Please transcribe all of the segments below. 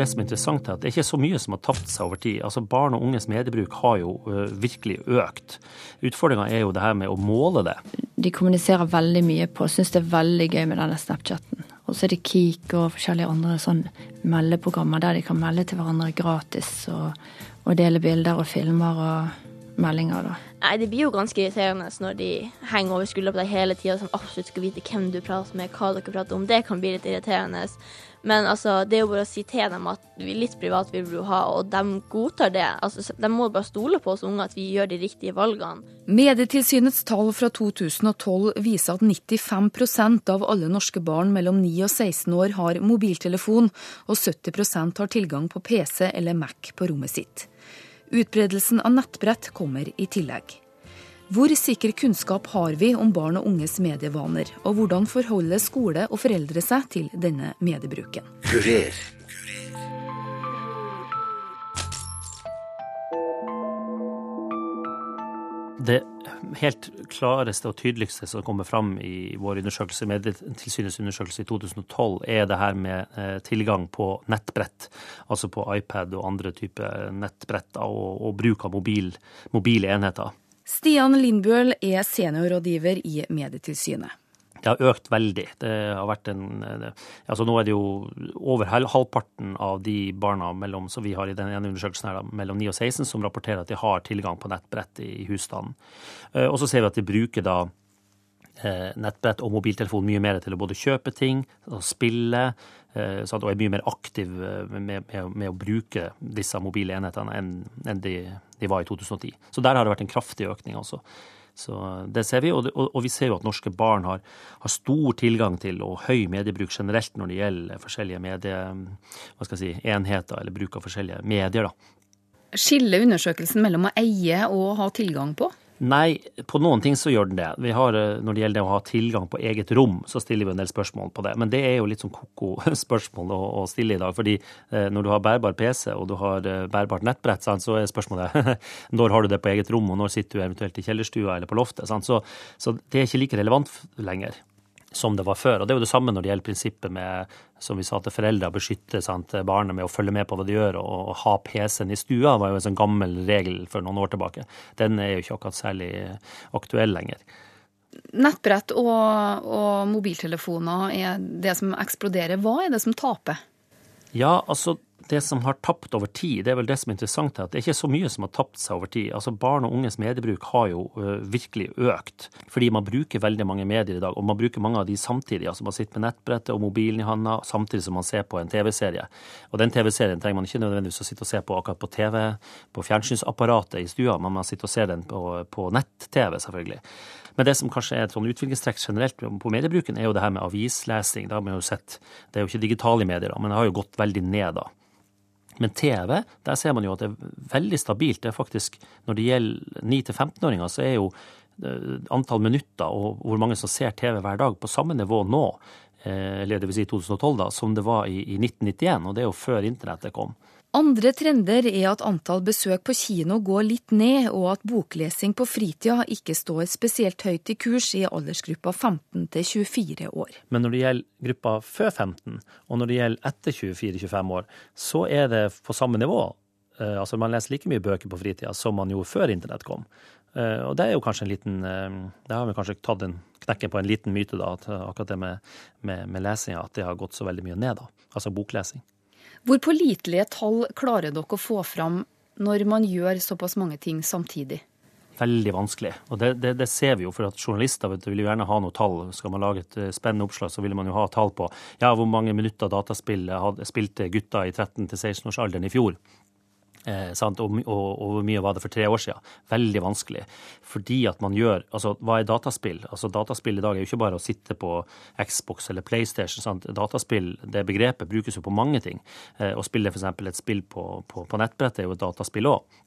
det som er interessant, er at det er ikke så mye som har tapt seg over tid. Altså Barn og unges mediebruk har jo virkelig økt. Utfordringa er jo det her med å måle det. De kommuniserer veldig mye på, syns det er veldig gøy med denne Snapchatten. Og så er det Kik og forskjellige andre sånn meldeprogrammer der de kan melde til hverandre gratis og, og dele bilder og filmer og meldinger. da. Nei, Det blir jo ganske irriterende når de henger over skuldra på deg hele tida og absolutt skal vite hvem du prater med, hva dere prater om. Det kan bli litt irriterende. Men altså, det er jo bare å si til dem at litt privat vil du ha, og de godtar det. Altså, de må bare stole på oss unge at vi gjør de riktige valgene. Medietilsynets tall fra 2012 viser at 95% av alle norske barn mellom 9 og 16 år har mobiltelefon, og 70% har tilgang på PC eller Mac på rommet sitt. Utbredelsen av nettbrett kommer i tillegg. Hvor sikker kunnskap har vi om barn og unges medievaner, og hvordan forholder skole og foreldre seg til denne mediebruken? Kurer. Det helt klareste og tydeligste som kommer fram i vår undersøkelse, Medietilsynets undersøkelse i 2012, er det her med eh, tilgang på nettbrett. Altså på iPad og andre typer nettbrett, og, og bruk av mobil, mobile enheter. Stian Lindbøl er seniorrådgiver i Medietilsynet. Det har økt veldig. Det har vært en, altså Nå er det jo over halvparten av de barna mellom, som vi har i den ene undersøkelsen her, mellom 9 og 16 som rapporterer at de har tilgang på nettbrett i husstanden. Eh, og så ser vi at de bruker da eh, nettbrett og mobiltelefon mye mer til å både kjøpe ting og spille, eh, og er mye mer aktiv med, med, med å bruke disse mobile enhetene enn, enn de, de, var i 2010. Så der har det vært en kraftig økning. også. Så det ser vi, og, og vi ser jo at norske barn har, har, stor tilgang til og høy mediebruk generelt når det gjelder forskjellige medie, hva skal jeg si, enheter eller bruk av forskjellige medier. da. Skiller undersøkelsen mellom å eie og ha tilgang på? Nei, på noen ting så gjør den det. Vi har, eh, Når det gjelder det å ha tilgang på eget rom, så stiller vi en del spørsmål på det. Men det er jo litt sånn ko-ko spørsmål å, å, stille i dag. fordi eh, når du har bærbar PC og du har eh, bærbart nettbrett, sant, så er spørsmålet når har du det på eget rom, og når sitter du eventuelt i kjellerstua eller på loftet. Så, så, det er ikke like relevant lenger som det var før. Og Det er jo det samme når det gjelder prinsippet med som vi sa til foreldre, å beskytte sant, barnet med å følge med på hva de gjør, og, og ha PC-en i stua var jo en sånn gammel regel for noen år tilbake. Den er jo ikke akkurat særlig aktuell lenger. Nettbrett og, og mobiltelefoner er det som eksploderer. Hva er det som taper? Ja, altså det som har tapt over tid, det er vel det som er interessant, at det er ikke så mye som har tapt seg over tid. Altså Barn og unges mediebruk har jo virkelig økt, fordi man bruker veldig mange medier i dag. Og man bruker mange av de samtidig. altså Man sitter med nettbrettet og mobilen i handa samtidig som man ser på en TV-serie. Og den TV-serien trenger man ikke nødvendigvis å sitte og se på akkurat på TV, på fjernsynsapparatet i stua, men man sitter og ser den på, på nett-TV, selvfølgelig. Men det som kanskje er et sånn utviklingstrekk generelt på mediebruken, er jo det her med avislesing. Det har vi jo sett. Det er jo ikke digitale medier, men det har jo gått veldig ned da. Men TV, der ser man jo at det er veldig stabilt. Det er faktisk, Når det gjelder 9-15-åringer, så er jo eh, antall minutter og hvor mange som ser TV hver dag, på samme nivå nå, eh, eller det vil si 2012, da, som det var i 1991. Og det er jo før internettet kom. Andre trender er at antall besøk på kino går litt ned, og at boklesing på fritida ikke står spesielt høyt i kurs i aldersgruppa 15 til 24 år. Men når det gjelder gruppa før 15, og når det gjelder etter 24-25 år, så er det på samme nivå. Eh, altså Man leser like mye bøker på fritida som man gjorde før internett kom. Eh, og det er jo kanskje en liten eh, Det har vi kanskje tatt en knekken på en liten myte, da, at akkurat det med, med, med lesinga, at det har gått så veldig mye ned, da. Altså boklesing. Hvor pålitelige tall klarer dere å få fram når man gjør såpass mange ting samtidig? Veldig vanskelig. Og det, det, det ser vi jo, for at journalister vet, vil jo gjerne ha noe tall. Skal man lage et eh, spennende oppslag, så vil man jo ha tall på ja, hvor mange minutter dataspill spilte gutta i 13-16-årsalderen i fjor. Eh, og, og, og, hvor mye var det for tre år siden? Veldig vanskelig. Fordi at man gjør Altså, hva er dataspill? Altså, Dataspill i dag er jo ikke bare å sitte på Xbox eller PlayStation. Sant? Dataspill, det begrepet brukes jo på mange ting. Eh, å spille f.eks. et spill på, på, på nettbrett er jo et dataspill òg.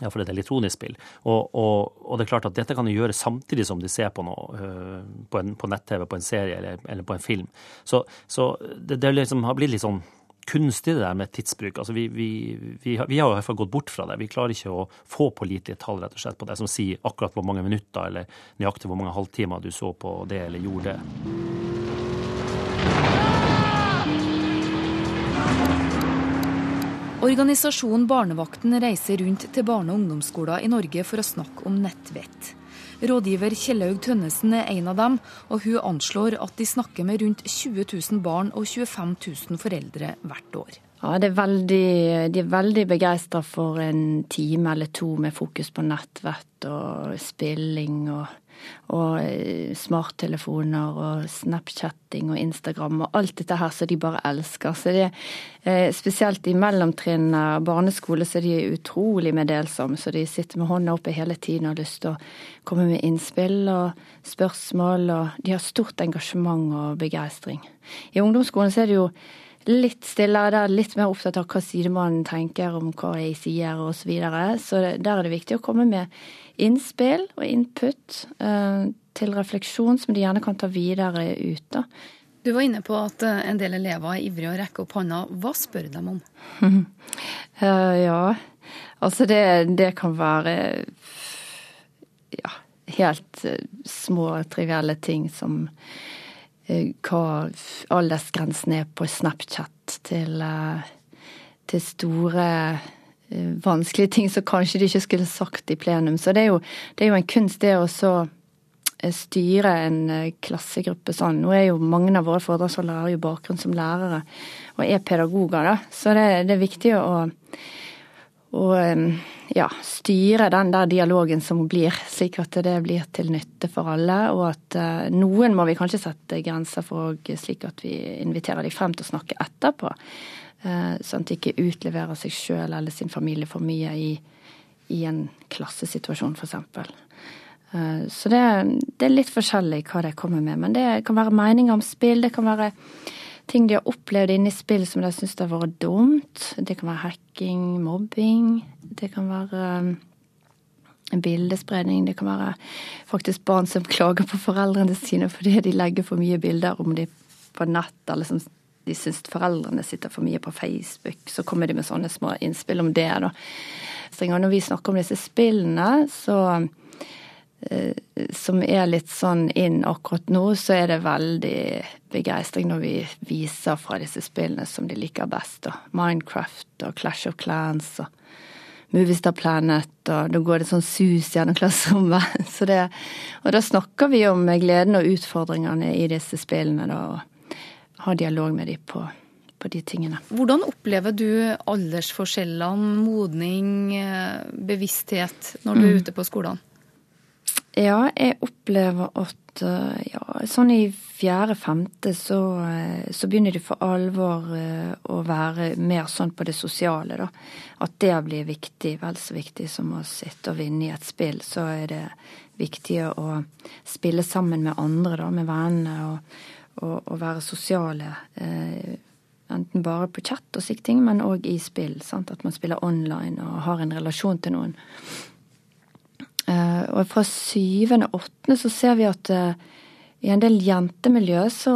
Ja, for et elektronisk spill. Og, og, og, det er klart at dette kan de gjøre samtidig som de ser på noe uh, på, på nett-TV, på en serie eller, eller, på en film. Så, så det, det liksom har blitt litt sånn kunstig det der med tidsbruk. Altså vi, vi, vi, vi, har jo i hvert fall gått bort fra det. Vi klarer ikke å få pålitelige tall rett og slett på det som sier akkurat hvor mange minutter eller nøyaktig hvor mange halvtimer du så på det eller gjorde det. Organisasjonen Barnevakten reiser rundt til barne- og ungdomsskoler i Norge for å snakke om nettvett. Rådgiver Kjellaug Tønnesen er en av dem, og hun anslår at de snakker med rundt 20 000 barn og 25 000 foreldre hvert år. Ja, er veldig, De er veldig begeistra for en time eller to med fokus på nettvett og spilling og og eh, smarttelefoner og Snapchatting og Instagram og alt dette her som de bare elsker. Så det, eh, spesielt i mellomtrinn barneskole så de er utrolig meddelsomme. Så de sitter med hånda oppe hele tiden og har lyst til å komme med innspill og spørsmål. Og de har stort engasjement og begeistring. I ungdomsskolen så er det jo litt stillere. Der er litt mer opptatt av hva sidemannen tenker om hva jeg sier osv. Så, videre. så der er det viktig å komme med innspill og input eh, til refleksjon som de gjerne kan ta videre ut. da. Du var inne på at eh, en del elever er ivrige å rekke opp hånda. Hva spør de om? uh, ja, altså det, det, kan være ja, helt små, trivielle ting som hva aldersgrensen er på Snapchat til, uh, til store Eh, vanskelige ting som kanskje de ikke skulle sagt i plenum. Så det er jo, det er jo en kunst, det å eh, styre en eh, klassegruppe sånn. Nå er jo mange av våre foredragsholdere har jo bakgrunn som lærere og er pedagoger, da. Så det, det er viktig å, å ja, styre den der dialogen som blir, slik at det blir til nytte for alle. Og at noen må vi kanskje sette grenser for, slik at vi inviterer de frem til å snakke etterpå. Eh, sånn at de ikke utleverer seg sjøl eller sin familie for mye i, i en klassesituasjon, f.eks. Eh, så det, det, er litt forskjellig hva de kommer med. Men det kan være meninger om spill. Det kan være ting de har opplevd inne i spill som de syns har vært dumt. Det kan være hacking, mobbing. Det kan være um, bildespredning. Det kan være faktisk barn som klager på foreldrene sine fordi de legger for mye bilder om de på nett, eller som de syns foreldrene sitter for mye på Facebook, så kommer de med sånne små innspill om det. da. Så når vi snakker om disse spillene, så som er litt sånn inn akkurat nå, så er det veldig begeistring når vi viser fra disse spillene som de liker best. Da. Minecraft og Clash of Clans og Movistar Planet, og da går det sånn sus gjennom klasserommet. Så det, og da snakker vi om gleden og utfordringene i disse spillene, da har dialog med dem på, på de tingene. Hvordan opplever du aldersforskjellene, modning, eh, bevissthet når du er mm. ute på skolene? Ja, jeg opplever at eh, ja, sånn i fjerde-femte så, eh, så, begynner det for alvor å være mer sånn på det sosiale, da. At det blir viktig, vel så viktig som å sitte og vinne i et spill. Så er det viktig å spille sammen med andre, da, med vennene. og og, og, være sosiale. Eh, enten bare på chat og sikting, men òg i spill. Sant? At man spiller online og har en relasjon til noen. Eh, og fra syvende og åttende så ser vi at eh, i en del jentemiljø så,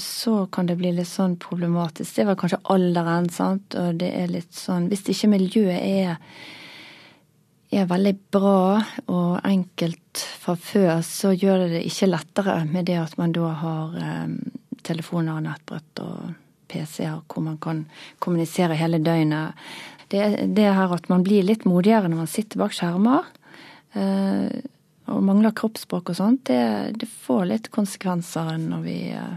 så kan det bli litt sånn problematisk. Det var kanskje alderen, sant. Og det er litt sånn Hvis ikke miljøet er er veldig bra og enkelt fra før, så gjør det det ikke lettere med det at man da har um, telefoner og nettbrett og PC-er hvor man kan kommunisere hele døgnet. Det, det her at man blir litt modigere når man sitter bak skjermer og mangler kroppsspråk og sånt, det, det, får litt konsekvenser når vi uh,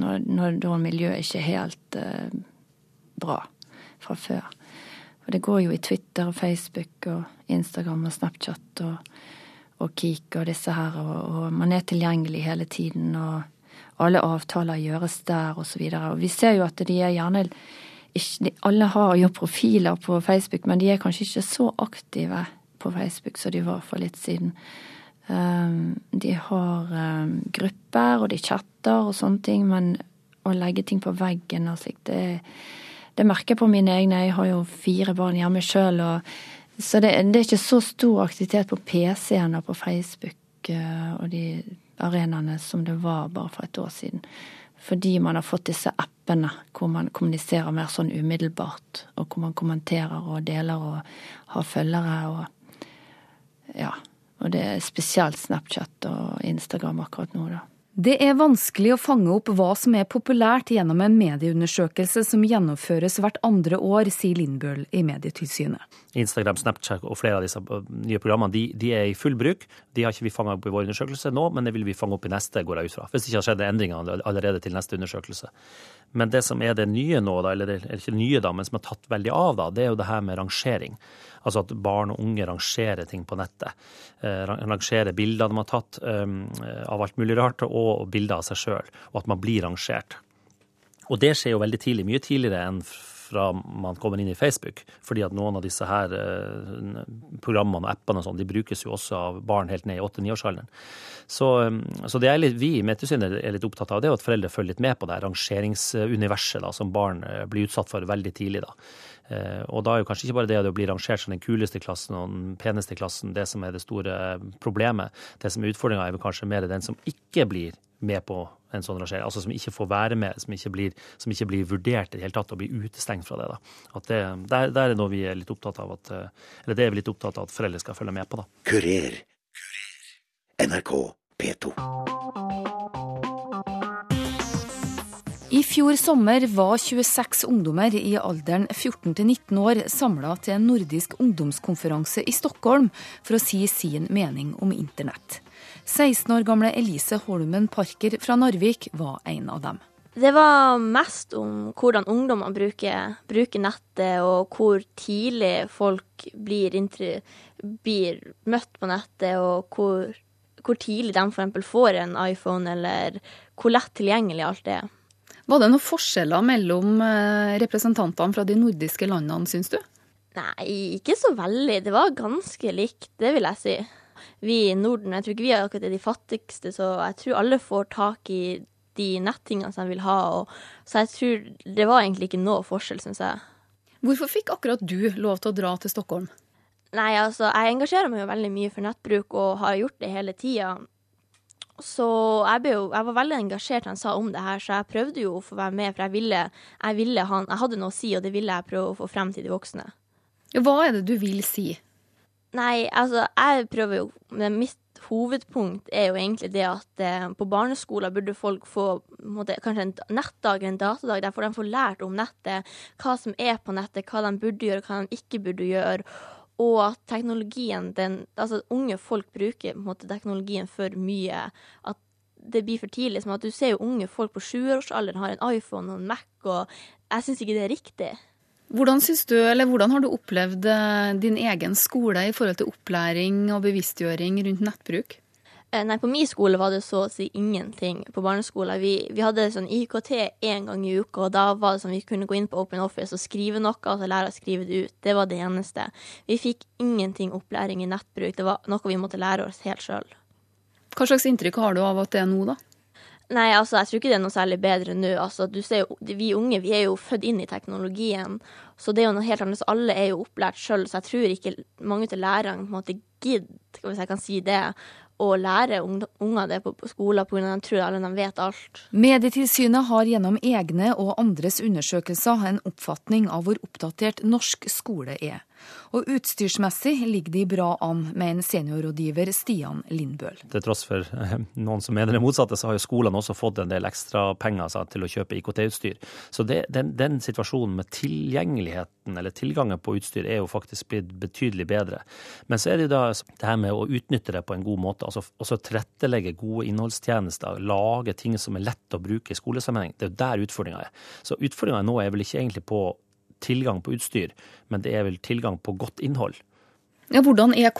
når, når da miljøet ikke er helt eh, bra fra før. Og det går jo i Twitter og Facebook og Instagram og Snapchat og, og Kik og disse her, og, og, man er tilgjengelig hele tiden, og alle avtaler gjøres der, og så videre. Og vi ser jo at de er gjerne ikke, Alle har jo profiler på Facebook, men de er kanskje ikke så aktive på Facebook så de var for litt siden. Um, de har um, grupper, og de chatter og sånne ting, men å legge ting på veggen og slikt, det, det merker jeg på mine egne. Jeg har jo fire barn hjemme sjøl, så det, det, er ikke så stor aktivitet på PC-en og på Facebook uh, og de arenaene som det var bare for et år siden. Fordi man har fått disse appene hvor man kommuniserer mer sånn umiddelbart, og hvor man kommenterer og deler og har følgere og Ja. Og det er spesielt Snapchat og Instagram akkurat nå, da. Det er vanskelig å fange opp hva som er populært gjennom en medieundersøkelse som gjennomføres hvert andre år, sier Lindbøl i Medietilsynet. Instagram, Snapchat og flere av disse øh, nye programmene de, de er i full bruk. De har ikke vi fanga opp i vår undersøkelse nå, men det vil vi fange opp i neste, går jeg ut fra. Hvis det ikke har skjedd endringer allerede til neste undersøkelse. Men det som er det nye nå, da, eller, det, eller ikke nye, da, men som har tatt veldig av, da, det er jo det her med rangering. Altså at barn og unge rangerer ting på nettet. Eh, rangerer bilder de har tatt um, av alt mulig rart, og bilder av seg sjøl. Og at man blir rangert. Og det skjer jo veldig tidlig, mye tidligere enn fra man kommer inn i Facebook. Fordi at noen av disse her eh, programmene og appene og sånn, de brukes jo også av barn helt ned i 8-9-årsalderen. Så, så, litt, vi i Medtilsynet er litt opptatt av det, at foreldre følger litt med på det rangeringsuniverset da, som barn blir utsatt for veldig tidlig. da. Eh, og da er jo kanskje ikke bare det å bli rangert som den kuleste klassen og den peneste klassen det som er det store problemet. Det som er utfordringa, er kanskje mer den som ikke blir med på en sånn rangering. Altså som ikke får være med, som ikke blir, som ikke blir vurdert i det hele tatt og blir utestengt fra det. da. Det, der, der, er noe vi er litt opptatt av at, eh, eller det er vi litt opptatt av at foreldre skal følge med på. da. Kurer. NRK P2. I fjor sommer var 26 ungdommer i alderen 14 til 19 år samla til en nordisk ungdomskonferanse i Stockholm for å si sin mening om internett. 16 år gamle Elise Holmen Parker fra Narvik var en av dem. Det var mest om hvordan ungdommer bruker, bruker nettet, og hvor tidlig folk blir, blir møtt på nettet, og hvor, hvor tidlig de f.eks. får en iPhone, eller hvor lett tilgjengelig alt er. Var det noen forskjeller mellom eh, representantene fra de nordiske landene, syns du? Nei, ikke så veldig. Det var ganske likt, det vil jeg si. Vi i Norden, jeg tror ikke vi er akkurat de fattigste, så jeg tror alle får tak i de nettingene som de vil ha. Og, så jeg tror det var egentlig ikke noe forskjell, syns jeg. Hvorfor fikk akkurat du lov til å dra til Stockholm? Nei, altså, jeg engasjerer meg jo veldig mye for nettbruk og har gjort det hele tida. Så jeg, jo, jeg, var veldig engasjert da han sa om det her, så jeg prøvde jo å få være med. For jeg ville, jeg ville han, jeg hadde noe å si, og det ville jeg prøve å få frem til de voksne. Hva er det du vil si? Nei, altså, jeg prøver jo men Mitt hovedpunkt er jo egentlig det at eh, på barneskoler burde folk få måtte, kanskje en nettdag eller en datadag der de får lært om nettet, hva som er på nettet, hva de burde gjøre, hva de ikke burde gjøre og at teknologien, den, altså unge folk bruker måte, teknologien for mye. At det blir for tidlig. Som at du ser jo unge folk på sjuårsalderen har en iPhone og en Mac, og jeg syns ikke det er riktig. Hvordan, du, hvordan har du opplevd eh, din egen skole i forhold til opplæring og bevisstgjøring rundt nettbruk? Eh, nei, på min skole var det så å si ingenting på barneskolen. Vi, vi hadde sånn IKT én gang i uka, og da var det sånn vi kunne gå inn på Open Office og skrive noe, og så lære å skrive det ut. Det var det eneste. Vi fikk ingenting opplæring i nettbruk. Det var noe vi måtte lære oss helt sjøl. Hva slags inntrykk har du av at det er nå, da? Nei, altså, jeg tror ikke det er noe særlig bedre nå. Altså, du ser jo, Vi unge vi er jo født inn i teknologien, så det er jo noe helt annet. Så alle er jo opplært sjøl, så jeg tror ikke mange av lærerne på en måte gidder, hvis jeg kan si det, å lære unger det på, på skolen pga. at de tror alle de vet alt. Medietilsynet har gjennom egne og andres undersøkelser en oppfatning av hvor oppdatert norsk skole er. Og utstyrsmessig ligger de bra an, med en seniorrådgiver Stian Lindbøl. Til tross for eh, noen som mener det motsatte, så har jo skolene også fått en del ekstra penger til å kjøpe IKT-utstyr. Så det, den, den, situasjonen med tilgjengeligheten eller tilgangen på utstyr er jo faktisk blitt betydelig bedre. Men så er det jo da det her med å utnytte det på en god måte. altså Også tilrettelegge gode innholdstjenester, lage ting som er lett å bruke i skolesammenheng. Det er jo der utfordringa er. Så utfordringa nå er vel ikke egentlig på tilgang på utstyr, men det er vel tilgang på godt innhold. Ja, er,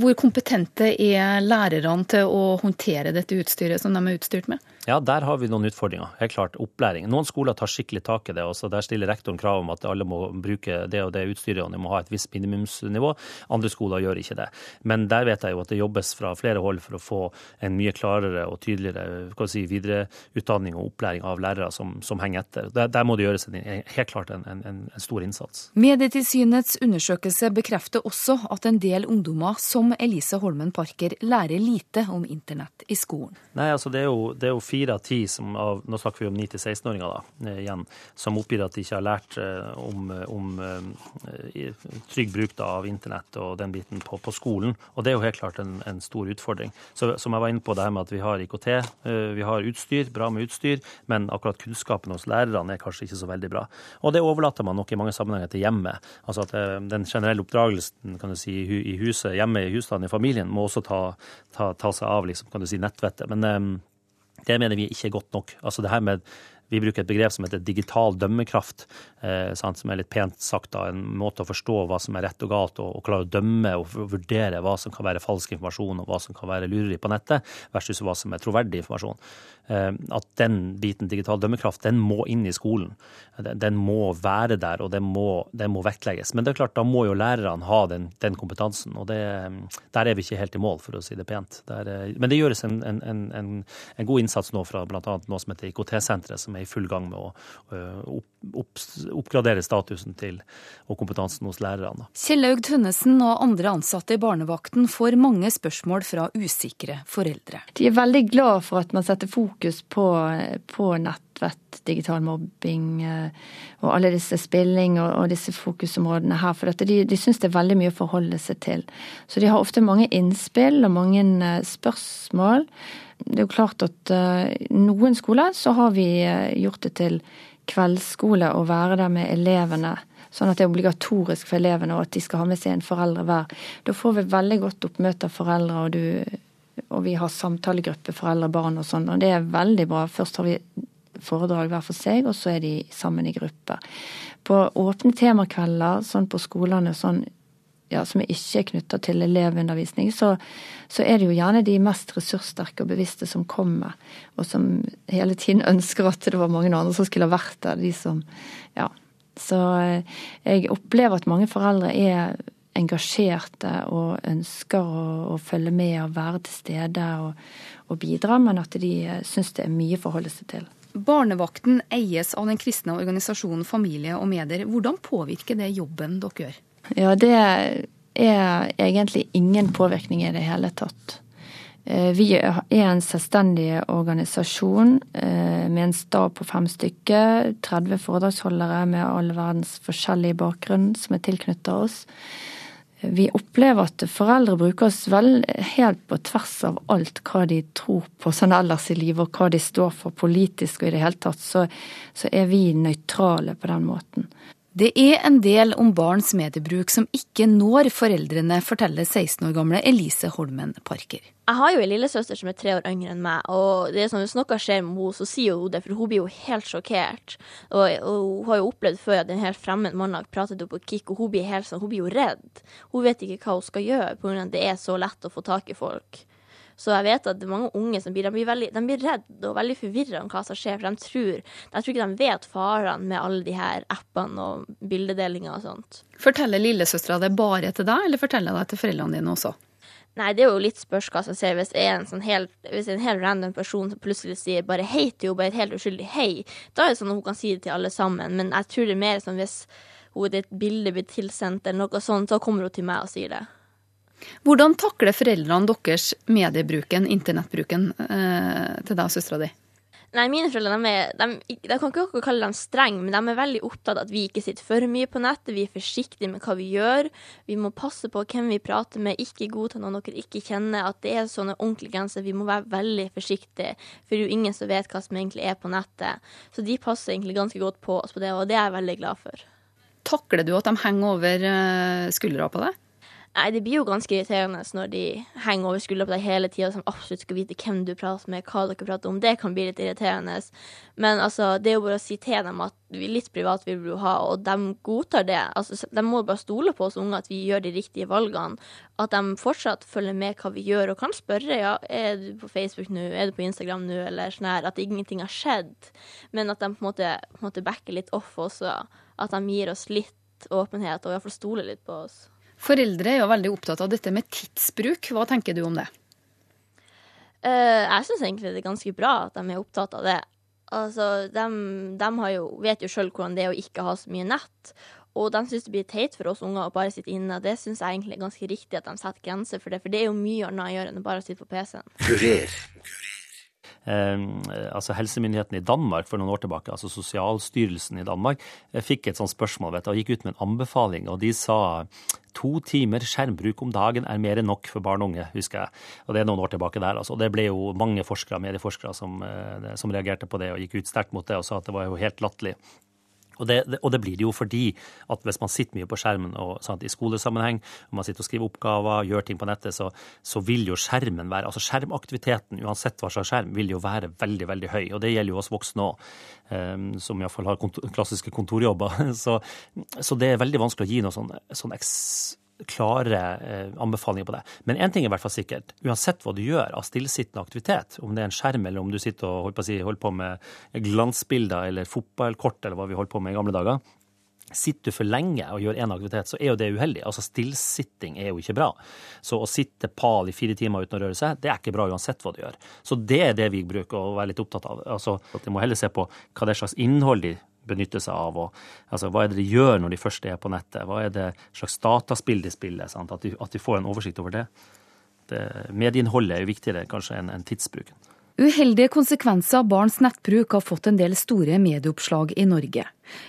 hvor kompetente er lærerne til å håndtere dette utstyret som de er utstyrt med? Ja, der har vi noen utfordringer. Helt klart opplæring. Noen skoler tar skikkelig tak i det. også Der stiller rektoren krav om at alle må bruke det og det utstyret, og de må ha et visst minimumsnivå. Andre skoler gjør ikke det. Men der vet jeg jo at det jobbes fra flere hold for å få en mye klarere og tydeligere si, videreutdanning og opplæring av lærere som, som henger etter. Der, der, må det gjøres en, helt klart en, en, en stor innsats. Medietilsynets undersøkelse bekrefter også at en del ungdommer, som Elise Holmen Parker, lærer lite om internett i skolen. Nei, altså det er jo, det er jo fire av ti som av, Nå snakker vi om 9-16-åringer da, eh, igjen, som oppgir at de ikke har lært om, om trygg bruk da, av internett og den biten på, på, skolen. Og det er jo helt klart en, en, stor utfordring. Så Som jeg var inne på, det her med at vi har IKT, vi har utstyr, bra med utstyr, men akkurat kunnskapen hos lærerne er kanskje ikke så veldig bra. Og det overlater man nok i mange sammenhenger til hjemmet. Altså at Den generelle oppdragelsen kan du si, i huset, hjemme i husstanden, i familien, må også ta, ta, ta seg av liksom, kan du si, nettvettet. Men det mener vi ikke er godt nok. Altså det her med vi bruker et begrep som heter digital dømmekraft, eh, som er litt pent sagt da, en måte å forstå hva som er rett og galt, og, og klare å dømme og vurdere hva som kan være falsk informasjon og hva som kan være lureri på nettet, versus hva som er troverdig informasjon. Eh, at den biten digital dømmekraft den må inn i skolen. Den må være der, og den må, den må vektlegges. Men det er klart, da må jo lærerne ha den, den kompetansen. Og det, der er vi ikke helt i mål, for å si det pent. Der, eh, men det gjøres en, en, en, en, god innsats nå fra bl.a. noe som heter IKT-senteret, som er i full gang med å opp, opp, oppgradere statusen til og kompetansen hos lærerne. Kjellaug Tønnesen og andre ansatte i barnevakten får mange spørsmål fra usikre foreldre. De er veldig glad for at man setter fokus på, på, på nettvett, digital mobbing eh, og alle disse spilling og, og disse fokusområdene her. For de, de syns det er veldig mye å forholde seg til. Så de har ofte mange innspill og mange eh, spørsmål. Det er jo klart at uh, noen skoler så har vi gjort det til kveldsskole å være der med elevene. Sånn at det er obligatorisk for elevene, og at de skal ha med seg en foreldre hver. Da får vi veldig godt oppmøte av foreldre, og du og vi har samtalegruppe foreldre barn og sånn, og det er veldig bra. Først har vi foredrag hver for seg, og så er de sammen i gruppe. På åpne temakvelder sånn på skolene sånn, ja, som ikke er knytta til elevundervisning, så, så, er det jo gjerne de mest ressurssterke og bevisste som kommer, og som hele tiden ønsker at det var mange andre som skulle ha vært der. De som, ja. Så eh, jeg opplever at mange foreldre er engasjerte og ønsker å, å, følge med og være til stede og, og bidra, men at de eh, syns det er mye å forholde seg til. Barnevakten eies av den kristne organisasjonen Familie og medier. Hvordan påvirker det jobben dere gjør? Ja, Det er egentlig ingen påvirkning i det hele tatt. Eh, vi er en selvstendig organisasjon eh, med en stab på fem stykker. 30 foredragsholdere med all verdens forskjellig bakgrunn som er tilknyttet oss vi opplever at foreldre bruker oss vel helt på tvers av alt hva de tror på sånn ellers i livet, og hva de står for politisk og i det hele tatt, så, så er vi nøytrale på den måten. Det er en del om barns mediebruk som ikke når foreldrene, forteller 16 år gamle Elise Holmen Parker. Jeg har jo en lillesøster som er tre år yngre enn meg, og det er sånn, hvis noe skjer med henne, så sier hun det, for hun blir jo helt sjokkert. Og, og hun har jo opplevd før at en helt fremmed mann har pratet opp på kick, og hun blir helt sånn, hun blir jo redd. Hun vet ikke hva hun skal gjøre, pga. at det er så lett å få tak i folk. Så jeg vet at det er mange unge som blir, de blir, veldig, de blir redde og veldig forvirra om hva som skjer. For de tror, jeg tror ikke de vet farene med alle de her appene og bildedelinger og sånt. Forteller lillesøstera det bare til deg, eller forteller det til foreldrene dine også? Nei, det er jo litt spørs hva som skjer. Hvis, en sånn helt, hvis en helt random person som plutselig sier bare hei til henne, bare et helt uskyldig hei, da er det sånn at hun kan si det til alle sammen. Men jeg tror det er mer sånn hvis hun, et bilde blir tilsendt eller noe sånt, så kommer hun til meg og sier det. Hvordan takler foreldrene deres mediebruken, internettbruken, eh, til deg og søstera di? Nei, mine foreldre de, er, de, de kan ikke kalle dem strenge, men de er veldig opptatt av at vi ikke sitter for mye på nettet. Vi er forsiktige med hva vi gjør. Vi må passe på hvem vi prater med, ikke godta noen dere ikke kjenner. At det er sånne ordentlige grenser. Vi må være veldig forsiktige, for det er jo ingen som vet hva som egentlig er på nettet. Så de passer egentlig ganske godt på oss på det, og det er jeg veldig glad for. Takler du at de henger over eh, skuldra på deg? Nei, det blir jo ganske irriterende når de henger over skuldra på deg hele tida og absolutt skal vite hvem du prater med, hva dere prater om. Det kan bli litt irriterende. Men altså, det er jo bare å si til dem at litt privat vil du ha, og de godtar det. Altså, de må bare stole på oss unge at vi gjør de riktige valgene. At de fortsatt følger med hva vi gjør, og kan spørre ja, er du på Facebook nå, er du på Instagram nå, eller sånn her. At ingenting har skjedd. Men at de på en måte, måte backer litt off også. At de gir oss litt åpenhet, og iallfall stoler litt på oss. Foreldre er jo veldig opptatt av dette med tidsbruk. Hva tenker du om det? Uh, jeg syns egentlig det er ganske bra at de er opptatt av det. Altså, de, de jo, vet jo sjøl hvordan det er å ikke ha så mye nett. Og de syns det blir teit for oss unger å bare sitte inne. Det syns jeg egentlig er ganske riktig at de setter grenser for det, for det er jo mye annet å gjøre enn å bare sitte på PC-en. altså Helsemyndighetene i Danmark for noen år tilbake, altså Sosialstyrelsen i Danmark, fikk et sånt spørsmål vet du, og gikk ut med en anbefaling. og De sa to timer skjermbruk om dagen er mer enn nok for barn og unge, husker jeg. Og Det er noen år tilbake der. altså. Det ble jo mange forskere, medieforskere som, som reagerte på det og gikk ut sterkt mot det og sa at det var jo helt latterlig. Og det, og det, blir det jo fordi at hvis man sitter mye på skjermen og, sant, i skolesammenheng, og man sitter og skriver oppgaver, gjør ting på nettet, så, så, vil jo skjermen være Altså skjermaktiviteten, uansett hva slags skjerm, vil jo være veldig, veldig høy. Og det gjelder jo oss voksne òg, um, ehm, som iallfall har kontor, klassiske kontorjobber. Så, så, det er veldig vanskelig å gi noe sånn, sånn eks, klare eh, anbefalinger på det. Men én ting er i hvert fall sikkert. Uansett hva du gjør av stillesittende aktivitet, om det er en skjerm eller om du sitter og holder på, si, holder på med glansbilder eller fotballkort eller hva vi holdt på med i gamle dager, Sitter du for lenge og gjør én aktivitet, så er jo det uheldig. Altså Stillsitting er jo ikke bra. Så å sitte pal i fire timer uten å røre seg, det er ikke bra uansett hva du gjør. Så det er det vi bruker å være litt opptatt av. Altså, De må heller se på hva det er slags innhold de benytter seg av. Og, altså, hva er det de gjør når de først er på nettet? Hva er det slags dataspill de spiller? Sant? At, de, at de får en oversikt over det. det medieinnholdet er viktigere kanskje enn, en tidsbruken. Uheldige konsekvenser av barns nettbruk har fått en del store medieoppslag i Norge.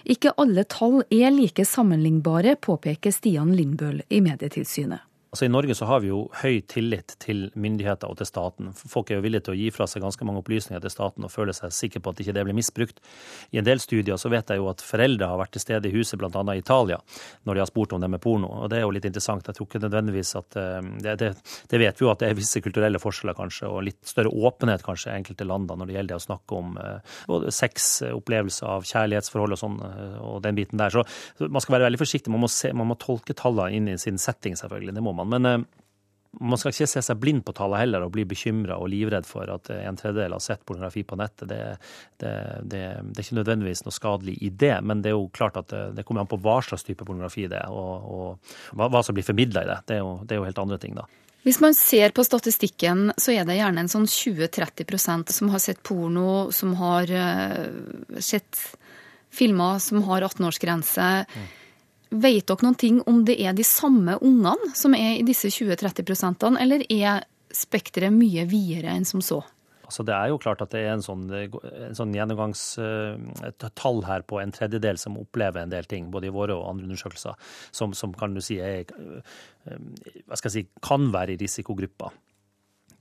Ikke alle tall er like sammenlignbare, påpeker Stian Lindbøl i Medietilsynet. Altså I Norge så har vi jo høy tillit til myndigheter og til staten. Folk er jo villige til å gi fra seg ganske mange opplysninger til staten og føler seg sikre på at ikke det blir misbrukt. I en del studier så vet jeg jo at foreldre har vært til stede i huset, bl.a. i Italia, når de har spurt om det med porno. Og det er jo litt interessant. Jeg tror ikke nødvendigvis at eh, det, det, det vet vi jo at det er visse kulturelle forskjeller kanskje, og litt større åpenhet kanskje i enkelte land når det gjelder å snakke om eh, både sex, opplevelse av kjærlighetsforhold og sånn, eh, og den biten der. Så man skal være veldig forsiktig. Man må, se, man må tolke tallene inn i sin setting, selvfølgelig. Det må man man. Men eh, man skal ikke se seg blind på tallene heller og bli bekymra og livredd for at eh, en tredjedel har sett pornografi på nettet. Det, det, det, det, er ikke nødvendigvis noe skadelig i det, men det er jo klart at det, kommer an på hva slags type pornografi det er, og, og hva, hva, som blir formidla i det. Det er, jo, det er jo helt andre ting, da. Hvis man ser på statistikken, så er det gjerne en sånn 20-30% som har sett porno, som har sett filmer som har 18-årsgrense. Mm. Vet dere noen ting om det er de samme ungene som er i disse 20-30 eller er spekteret mye videre enn som så? Altså det er jo klart at det er en sånn, sånn gjennomgangstall uh, her på en tredjedel som opplever en del ting, både i våre og andre undersøkelser, som, som kan si er, skal jeg si, kan være i risikogruppa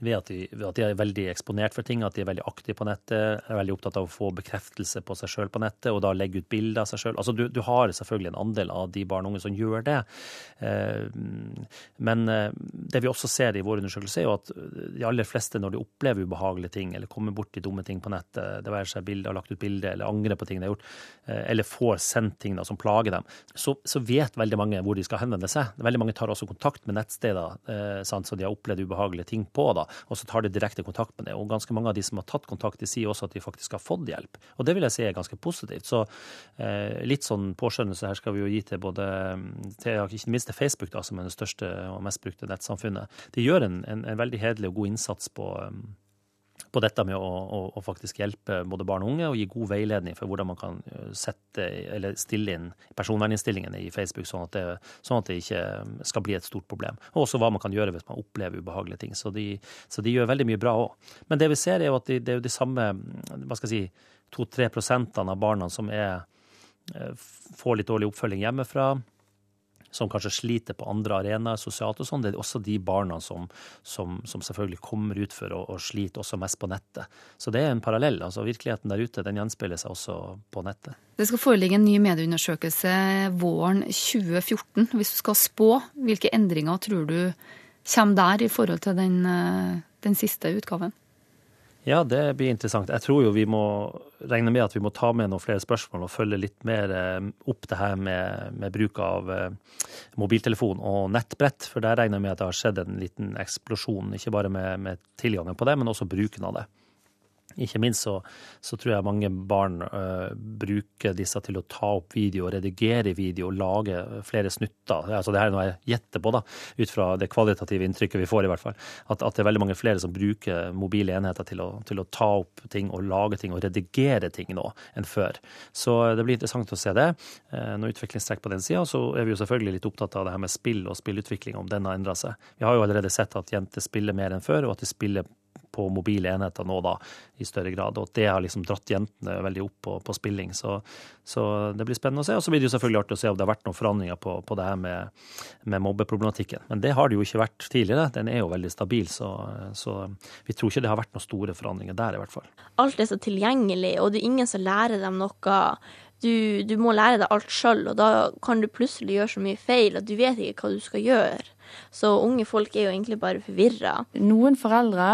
ved at, de, ved at, de, er veldig eksponert for ting, at de er veldig aktive på nettet, er veldig opptatt av å få bekreftelse på seg sjøl på nettet, og da legge ut bilder av seg sjøl. Altså, du, du, har selvfølgelig en andel av de barn og unge som gjør det. Eh, men eh, det vi også ser i vår undersøkelse, er jo at de aller fleste, når de opplever ubehagelige ting, eller kommer borti dumme ting på nettet, det være seg bilder, lagt ut bilder, eller angrer på ting de har gjort, eh, eller får sendt ting da, som plager dem, så, så, vet veldig mange hvor de skal henvende seg. Veldig mange tar også kontakt med nettsteder sant, så de har opplevd ubehagelige ting på. da og så tar de direkte kontakt med det. Og ganske mange av de som har tatt kontakt, de sier også at de faktisk har fått hjelp. Og det vil jeg si er ganske positivt. Så eh, litt sånn påskjønnelse her skal vi jo gi til både til, ikke minst til Facebook, da, som er det største og mest brukte nettsamfunnet. De gjør en, en, en veldig hederlig og god innsats på på dette med å, å, å, faktisk hjelpe både barn og unge og gi god veiledning for hvordan man kan eh, sette, eller stille inn personverninnstillingene i Facebook, sånn at, det, sånn at det ikke skal bli et stort problem. Og også hva man kan gjøre hvis man opplever ubehagelige ting. Så de, så de gjør veldig mye bra òg. Men det vi ser, er jo at de, det er jo de samme hva skal jeg si, to-tre prosentene av barna som er, eh, får litt dårlig oppfølging hjemmefra som kanskje sliter på andre arenaer sosialt og sånn, det er også de barna som, som, som selvfølgelig kommer ut for å, sliter også mest på nettet. Så det er en parallell. altså Virkeligheten der ute den gjenspeiler seg også på nettet. Det skal foreligge en ny medieundersøkelse våren 2014. Hvis du skal spå, hvilke endringer tror du kommer der i forhold til den, eh, den siste utgaven? Ja, det blir interessant. Jeg tror jo vi må regne med at vi må ta med noen flere spørsmål og følge litt mer eh, opp det her med, med bruk av eh, mobiltelefon og nettbrett. For der regner jeg med at det har skjedd en liten eksplosjon, ikke bare med, med tilgangen på det, men også bruken av det. Ikke minst så, så, tror jeg mange barn uh, bruker disse til å ta opp video, redigere video lage flere snutter. Altså det her er noe jeg gjetter på, da, ut fra det kvalitative inntrykket vi får, i hvert fall. At, at det er veldig mange flere som bruker mobile enheter til å, til å, ta opp ting og lage ting og redigere ting nå enn før. Så det blir interessant å se det. Uh, noe utviklingstrekk på den sida. Så er vi jo selvfølgelig litt opptatt av det her med spill og spillutvikling, om den har endra seg. Vi har jo allerede sett at jenter spiller mer enn før, og at de spiller på mobile enheter nå, da, i større grad. Og det har liksom dratt jentene veldig opp på, på spilling. Så, så, det blir spennende å se. Og så blir det jo selvfølgelig artig å se om det har vært noen forandringer på, på det her med, med, mobbeproblematikken. Men det har det jo ikke vært tidligere. Den er jo veldig stabil, så, så vi tror ikke det har vært noen store forandringer der, i hvert fall. Alt er så tilgjengelig, og det er ingen som lærer dem noe du, du må lære deg alt sjøl, og da kan du plutselig gjøre så mye feil at du vet ikke hva du skal gjøre. Så unge folk er jo egentlig bare forvirra. Noen foreldre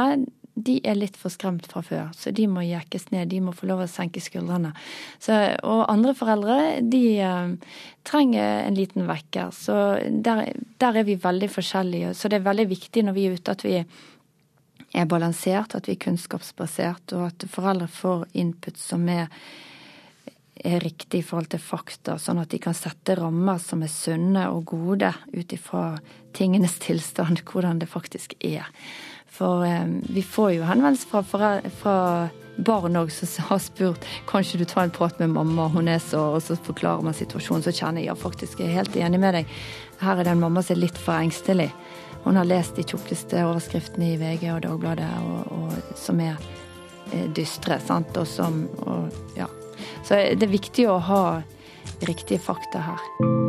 de er litt for skremt fra før, så de må jekkes ned. De må få lov å senke skuldrene. Så, og andre foreldre, de uh, trenger en liten vekker. Så der, der, er vi veldig forskjellige. Så det er veldig viktig når vi er ute at vi er balansert, at vi er kunnskapsbasert, og at foreldre får input som er er riktig i forhold til fakta, sånn at de kan sette rammer som er sunne og gode ut ifra tingenes tilstand, hvordan det faktisk er. For eh, vi får jo henvendelser fra, fra barn òg som har spurt kanskje du tar en prat med mamma, hun er så Og så forklarer man situasjonen, så kjenner jeg ja, faktisk jeg er helt enig med deg. Her er det en mamma som er litt for engstelig. Hun har lest de tjukkeste overskriftene i VG og Dagbladet og, og, som er eh, dystre, sant, og som og, ja, så det er viktig å ha riktige fakta her.